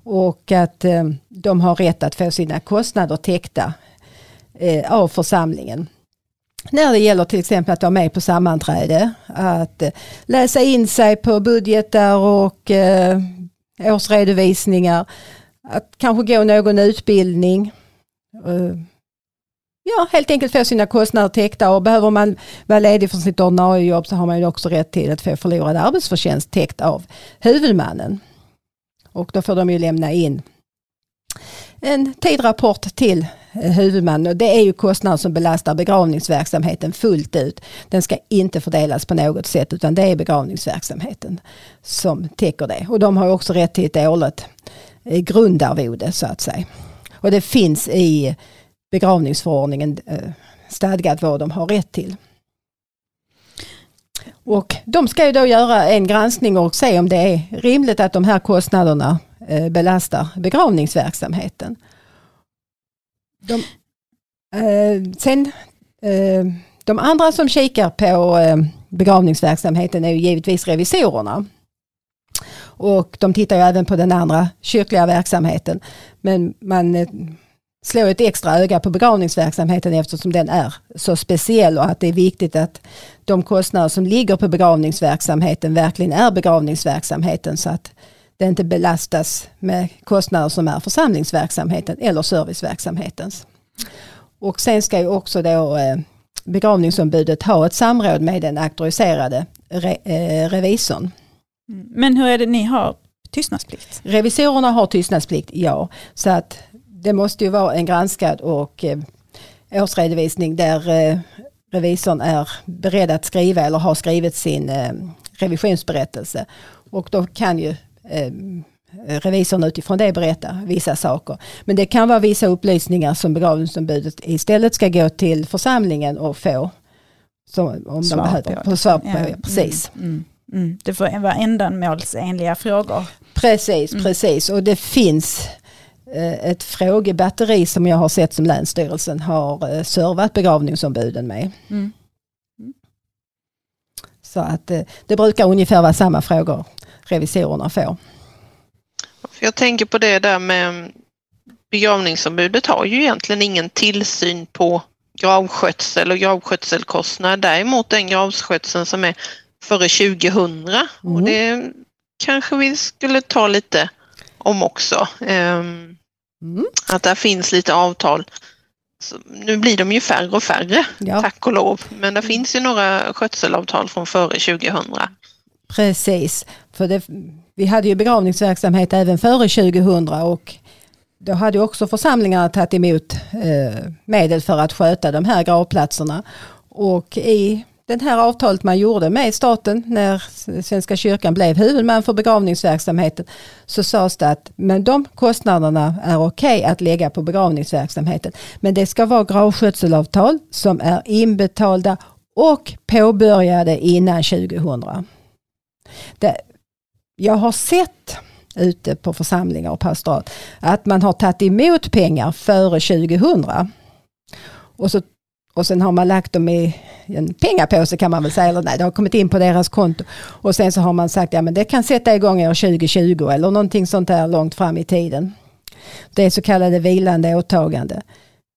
Och att eh, de har rätt att få sina kostnader täckta av församlingen när det gäller till exempel att vara med på sammanträde, att eh, läsa in sig på budgetar och eh, årsredovisningar, att kanske gå någon utbildning. Eh, ja, helt enkelt få sina kostnader täckta och behöver man vara ledig från sitt ordinarie jobb så har man ju också rätt till att få förlorad arbetsförtjänst täckt av huvudmannen. Och då får de ju lämna in en tidrapport till eh, huvudman huvudmannen och det är ju kostnader som belastar begravningsverksamheten fullt ut. Den ska inte fördelas på något sätt utan det är begravningsverksamheten som täcker det. Och de har också rätt till ett årligt eh, grundarvode så att säga. Och det finns i begravningsförordningen eh, stadgat vad de har rätt till. Och de ska ju då göra en granskning och se om det är rimligt att de här kostnaderna Eh, belastar begravningsverksamheten. De, eh, sen, eh, de andra som kikar på eh, begravningsverksamheten är ju givetvis revisorerna. Och de tittar ju även på den andra kyrkliga verksamheten. Men man eh, ett extra öga på begravningsverksamheten eftersom den är så speciell och att det är viktigt att de kostnader som ligger på begravningsverksamheten verkligen är begravningsverksamheten så att det inte belastas med kostnader som är församlingsverksamheten eller serviceverksamhetens. Och sen ska ju också då eh, begravningsombudet ha ett samråd med den auktoriserade re, eh, revisorn. Mm. Men hur är det ni har tystnadsplikt? Revisorerna har tystnadsplikt, ja. Så att det måste ju vara en granskad och eh, årsredovisning där eh, revisorn är beredd att skriva eller har skrivit sin eh, revisionsberättelse. Och då kan ju eh, revisorn utifrån det berätta vissa saker. Men det kan vara vissa upplysningar som begravningsombudet istället ska gå till församlingen och få. Så, om svar de behöver, på. svar på. Ja, Ja, precis. Mm, mm, mm. Det får vara ändamålsenliga frågor. Precis, Mm. precis. Och det finns eh, ett frågebatteri som jag har sett som Länsstyrelsen har eh, servat begravningsombuden med. Mm. Så att det brukar ungefär vara samma frågor revisorerna får. Jag tänker på det där med begravningsombudet har ju egentligen ingen tillsyn på gravskötsel och gravskötselkostnader. Däremot den gravskötseln som är före 2000 och Mm. det kanske vi skulle ta lite om också. Ehm, Mm. Att där finns lite avtal. Så nu blir de ju färre och färre, Ja, tack och lov. Men det finns ju några skötselavtal från före 2000 precis. För det, vi hade ju begravningsverksamhet även före 2000 och då hade också församlingarna tagit emot eh, medel för att sköta de här gravplatserna. Och i det här avtalet man gjorde med staten när Svenska kyrkan blev huvudman för begravningsverksamheten så sades det att men de kostnaderna är okej att lägga på begravningsverksamheten. Men det ska vara gravskötselavtal som är inbetalda och påbörjade innan 2000. Det, jag har sett ute på församlingar och pastorat att man har tagit emot pengar före 2000. Och, så, och sen har man lagt dem i en pengapåse kan man väl säga, eller nej det har kommit in på deras konto. Och sen så har man sagt ja men det kan sätta igång år 2020 eller någonting sånt där långt fram i tiden. Det är så kallade vilande åtagande.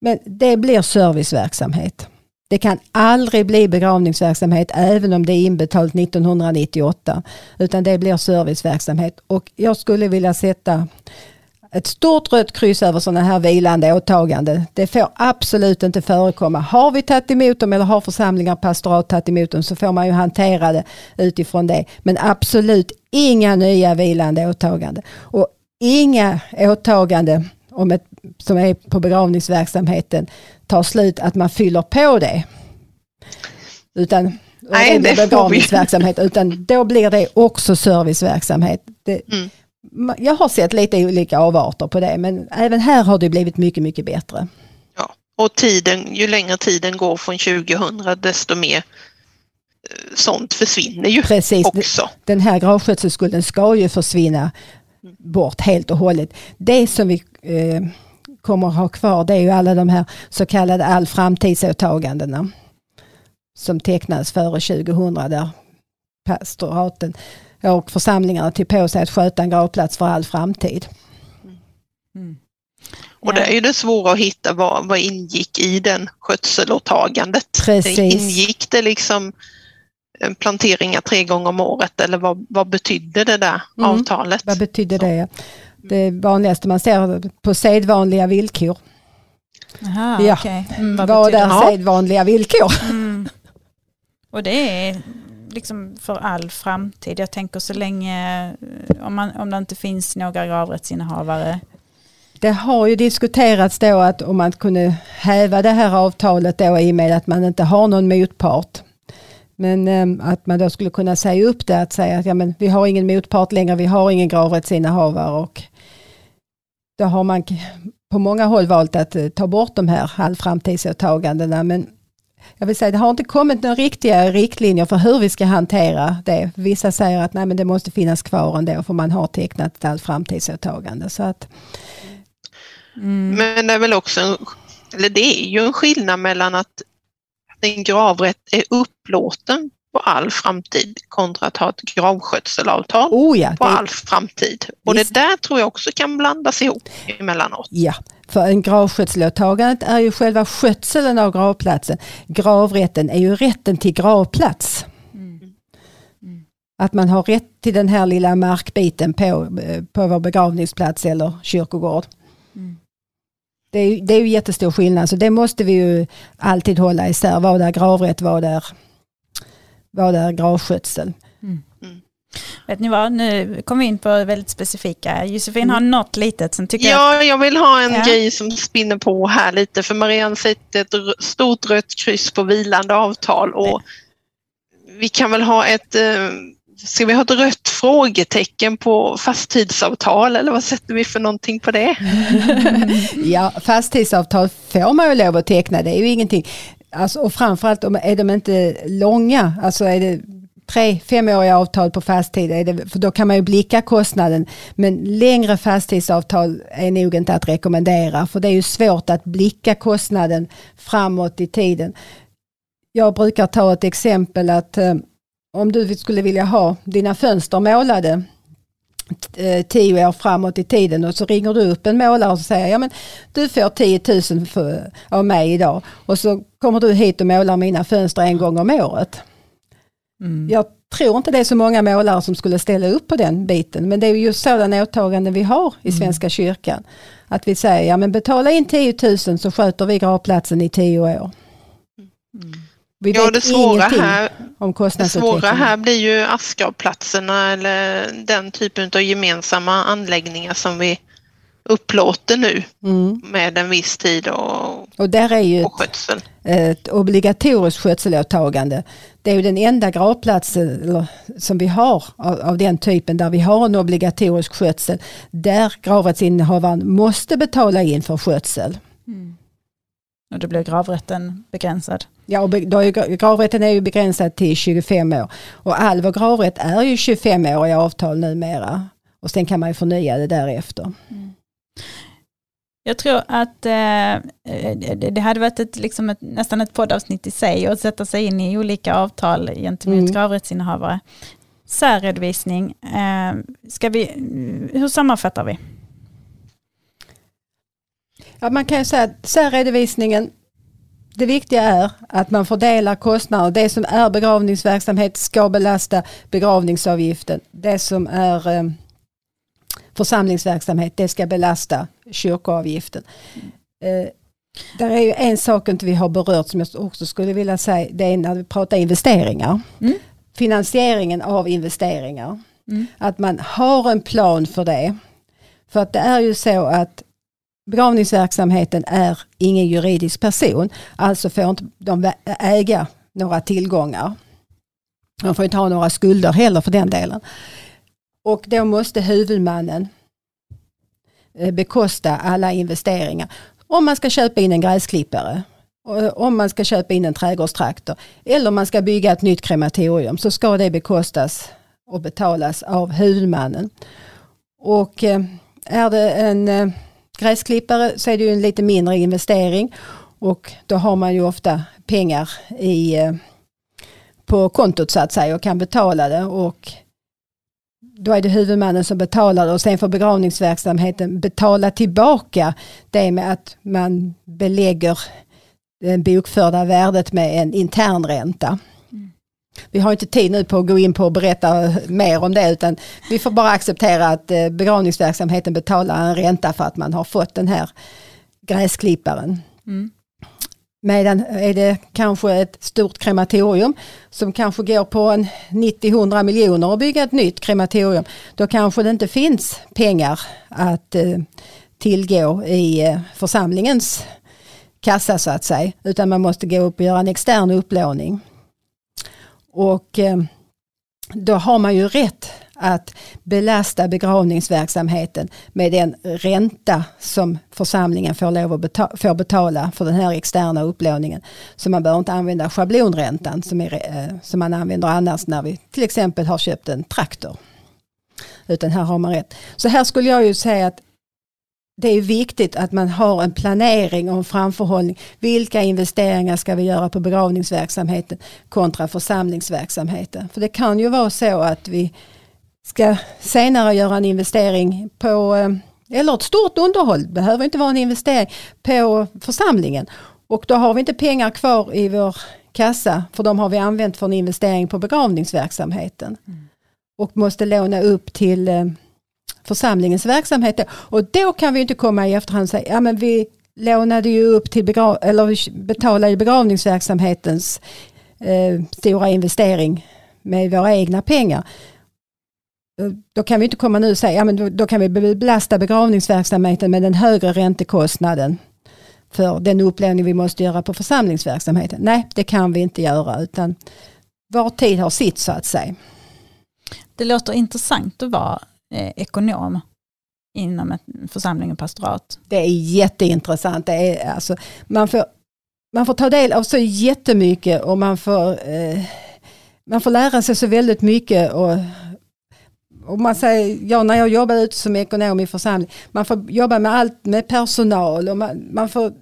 Men det blir serviceverksamhet. Det kan aldrig bli begravningsverksamhet även om det är inbetalt 1998. Utan det blir serviceverksamhet. Och jag skulle vilja sätta ett stort rött kryss över sådana här vilande åtaganden. Det får absolut inte förekomma. Har vi tagit emot dem eller har församlingar och pastorat tagit emot dem så får man ju hantera det utifrån det. Men absolut inga nya vilande åtaganden. Och inga åtaganden om ett, som är på begravningsverksamheten tar slut att man fyller på det. Utan Nej, det begravningsverksamhet utan då blir det också serviceverksamhet. Det, Mm. Jag har sett lite olika avarter på det men även här har det blivit mycket, mycket bättre. Ja. Och tiden, ju längre tiden går från 2000 desto mer eh, sånt försvinner ju Precis, också. den här gravskötselskulden ska ju försvinna bort helt och hållet. Det som vi eh, kommer att ha kvar det är ju alla de här så kallade all framtidsåtagandena som tecknades före 2000 där pastoraten och församlingarna tog på sig att sköta en gravplats för all framtid. Mm. Och det är ju det svåra att hitta vad, vad ingick i den skötselåtagandet. Precis. Ingick det liksom planteringar tre gånger om året eller vad, vad betydde det där Mm. avtalet? Vad betyder Så. det? Det vanligaste man ser på sedvanliga villkor. Aha, Ja. okej. Mm, vad Var betyder där det? sedvanliga villkor. Mm. Och det är liksom för all framtid. Jag tänker så länge, eh, om, man, om det inte finns några gravrättsinnehavare. Det har ju diskuterats då att om man kunde häva det här avtalet då i och med att man inte har någon motpart. Men eh, att man då skulle kunna säga upp det, att säga att ja, men vi har ingen motpart längre, vi har ingen gravrättsinnehavare och då har man på många håll valt att eh, ta bort de här allframtidsåtagandena. Men jag vill säga det har inte kommit några riktiga riktlinjer för hur vi ska hantera det. Vissa säger att nej, men det måste finnas kvar ändå för man har tecknat ett allframtidsåtagande. Så att, Mm. Men det är väl också, en, eller det är ju en skillnad mellan att en gravrätt är upplåten på all framtid kontra att ha ett gravskötselavtal oh ja, på det, all framtid. Och Visst. det där tror jag också kan blandas ihop emellanåt. Ja, för en gravskötselåtagandet är ju själva skötseln av gravplatsen. Gravrätten är ju rätten till gravplats. Mm. Att man har rätt till den här lilla markbiten på, eh, på vår begravningsplats eller kyrkogård. Mm. Det är, ju- det är ju jättestor skillnad så det måste vi ju alltid hålla isär. Vad är gravrätt, vad är, vad är gravskötsel? Vet ni vad, nu kom vi in på väldigt specifika. Josefin har Mm. något litet som tycker jag... Ja, jag vill ha en Ja. grej som spinner på här lite för Marianne sätter ett stort rött kryss på vilande avtal och vi kan väl ha ett, eh, ska vi ha ett rött frågetecken på fasttidsavtal eller vad sätter vi för någonting på det? Ja, fasttidsavtal får man ju lov att teckna, det är ju ingenting. Alltså, och framförallt om är de inte långa, alltså är det tre, femåriga avtal på fastighet, är det, för då kan man ju blicka kostnaden. Men längre fasttidsavtal är nog inte att rekommendera, för det är ju svårt att blicka kostnaden framåt i tiden. Jag brukar ta ett exempel att eh, om du skulle vilja ha dina fönster målade eh, tio år framåt i tiden och så ringer du upp en målare och säger ja men du får 10 000 för, av mig idag och så kommer du hit och målar mina fönster en gång om året. Mm. Jag tror inte det är så många målare som skulle ställa upp på den biten men det är ju sådana åtaganden vi har i Svenska kyrkan. Att vi säger ja men betala in 10 000 så sköter vi gravplatsen i tio år. Mm. Vi Ja, det svåra här, om det svåra här blir ju askgravplatserna eller den typen av gemensamma anläggningar som vi upplåter nu Mm. med en viss tid och, Och där är ju och skötsel. ett obligatoriskt skötselåtagande. Det är ju den enda gravplatsen som vi har av, av den typen där vi har en obligatorisk skötsel där gravrättsinnehavaren måste betala in för skötsel. Mm. Och då blir gravrätten begränsad. Ja, och då är gravrätten är ju begränsad till 25 år och all vår gravrätt är ju 25-åriga avtal numera. Och sen kan man ju förnya det därefter. Jag tror att eh, det det hade varit ett, liksom ett, nästan ett poddavsnitt i sig att sätta sig in i olika avtal gentemot Mm. gravrättsinnehavare. Särredovisning, eh, ska vi, hur sammanfattar vi? Ja, man kan ju säga att särredovisningen, det viktiga är att man fördelar kostnader. Det som är begravningsverksamhet ska belasta begravningsavgiften. Det som är eh, församlingsverksamhet, det ska belasta kyrkoavgiften. Eh, där är ju en sak inte vi har berört som jag också skulle vilja säga, det är när vi pratar investeringar. Mm. Finansieringen av investeringar. Mm. Att man har en plan för det. För att det är ju så att begravningsverksamheten är ingen juridisk person. Alltså får inte de äga några tillgångar. De får inte ha några skulder heller för den delen. Och då måste huvudmannen eh, bekosta alla investeringar. Om man ska köpa in en gräsklippare, eh, om man ska köpa in en trädgårdstraktor eller om man ska bygga ett nytt krematorium så ska det bekostas och betalas av huvudmannen. Och eh, är det en gräsklippare så är det ju en lite mindre investering. Och då har man ju ofta pengar i, eh, på kontot så att säga och kan betala det. Och då är det huvudmannen som betalar och sen får begravningsverksamheten betala tillbaka det med att man belägger det bokförda värdet med en intern ränta. Vi har inte tid nu på att gå in på och berätta mer om det utan vi får bara acceptera att eh, begravningsverksamheten betalar en ränta för att man har fått den här gräsklipparen. Mm. Medan är det kanske ett stort krematorium som kanske går på en 90-100 miljoner att bygga ett nytt krematorium. Då kanske det inte finns pengar att eh, tillgå i eh, församlingens kassa så att säga. Utan man måste gå upp och göra en extern upplåning. Och eh, då har man ju rätt att belasta begravningsverksamheten med den ränta som församlingen får, lov att betala, får betala för den här externa upplåningen. Så man behöver inte använda schablonräntan som, är, eh, som man använder annars när vi till exempel har köpt en traktor. Utan här har man rätt. Så här skulle jag ju säga att det är viktigt att man har en planering och en framförhållning. Vilka investeringar ska vi göra på begravningsverksamheten kontra församlingsverksamheten? För det kan ju vara så att vi ska senare göra en investering på, eh, eller ett stort underhåll, det behöver inte vara en investering, på församlingen. Och då har vi inte pengar kvar i vår kassa för de har vi använt för en investering på begravningsverksamheten. Mm. Och måste låna upp till eh, församlingens verksamhet. Och då kan vi inte komma i efterhand och säga, ja men vi lånade ju upp till begrav eller betalade begravningsverksamhetens eh, stora investering med våra egna pengar. Eh, då kan vi inte komma nu och säga, ja men då, då kan vi belasta begravningsverksamheten med den högre räntekostnaden för den upplåning vi måste göra på församlingsverksamheten. Nej, det kan vi inte göra utan var tid har sitt så att säga. Det låter intressant att vara eh, ekonom inom en församling och pastorat. Det är jätteintressant. Det är, alltså, man, får, man får ta del av så jättemycket och man får, eh, man får lära sig så väldigt mycket. Och, och man säger, ja, när jag jobbade ute som ekonom i församling, man får jobba med allt med personal och man, man får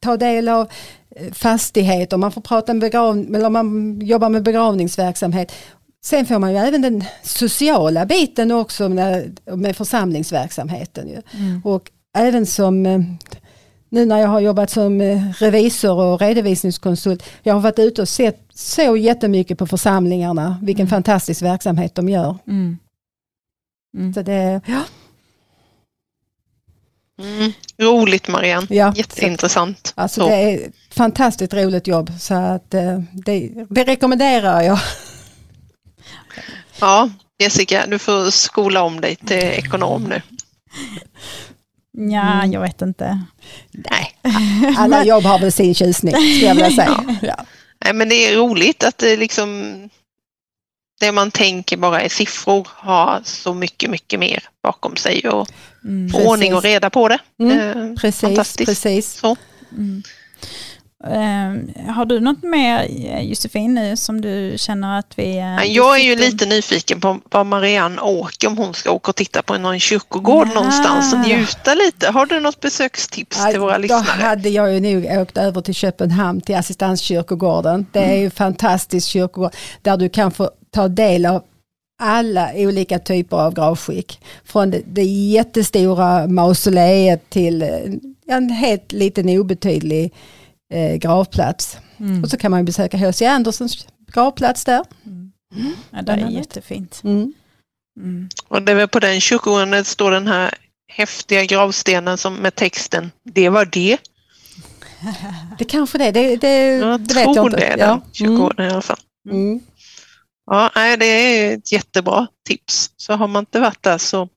ta del av eh, fastigheter, man får prata med begravning, eller man jobbar med begravningsverksamhet. Sen får man ju även den sociala biten också med, med församlingsverksamheten. Ju. Mm. Och även som eh, nu när jag har jobbat som eh, revisor och redovisningskonsult. Jag har varit ute och sett så jättemycket på församlingarna. Vilken mm. fantastisk verksamhet de gör. Mm. Mm. Så det, ja. Mm. Roligt Marianne, ja, jätteintressant. Så, alltså så. det är ett fantastiskt roligt jobb så att eh, det, det rekommenderar jag. Ja, Jessica, du får skola om dig till ekonom nu. Ja, mm. jag vet inte. Nej, alla jobb har väl sin tjusning, skulle jag vilja säga. Ja. Ja. Nej, men det är roligt att det liksom det man tänker bara är siffror har så mycket, mycket mer bakom sig och mm, ordning och reda på det. Mm, eh, precis, precis. Så. Mm. Uh, har du något mer Josefin nu som du känner att vi... Uh, jag är ju lite nyfiken på vad Marianne åker om hon ska åka och titta på någon kyrkogård ja. någonstans och njuta lite. Har du något besökstips ja, till våra lyssnare? Då hade jag ju nog åkt över till Köpenhamn till assistanskyrkogården. Det är mm. ju fantastisk kyrkogård där du kan få ta del av alla olika typer av gravskick. Från det, det jättestora mausoleet till en helt liten obetydlig eh, gravplats. Mm. Och så kan man besöka H.C. Andersens gravplats där. Mm. Mm. Ja, det är jättefint. Mm. Mm. Och det är väl på den kyrkogården det står den här häftiga gravstenen som med texten Det var det. Det kanske det, det, det, jag det vet jag inte. det är den ja. kyrkogården mm. i alla fall. Mm. Ja, det är ett jättebra tips. Så har man inte varit där så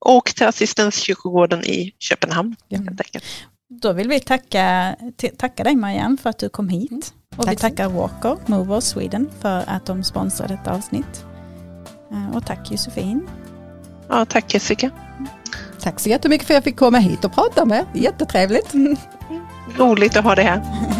åk till assistenskyrkogården i Köpenhamn. Ja. Helt enkelt. Då vill vi tacka, tacka dig Marianne för att du kom hit. Mm. Och tack vi tackar Walker, Movers Sweden för att de sponsrar detta avsnitt. Eh, och tack Josefin. Ja, tack Jessica. Tack så jättemycket för att jag fick komma hit och prata med Jättetrevligt. Roligt att ha det här.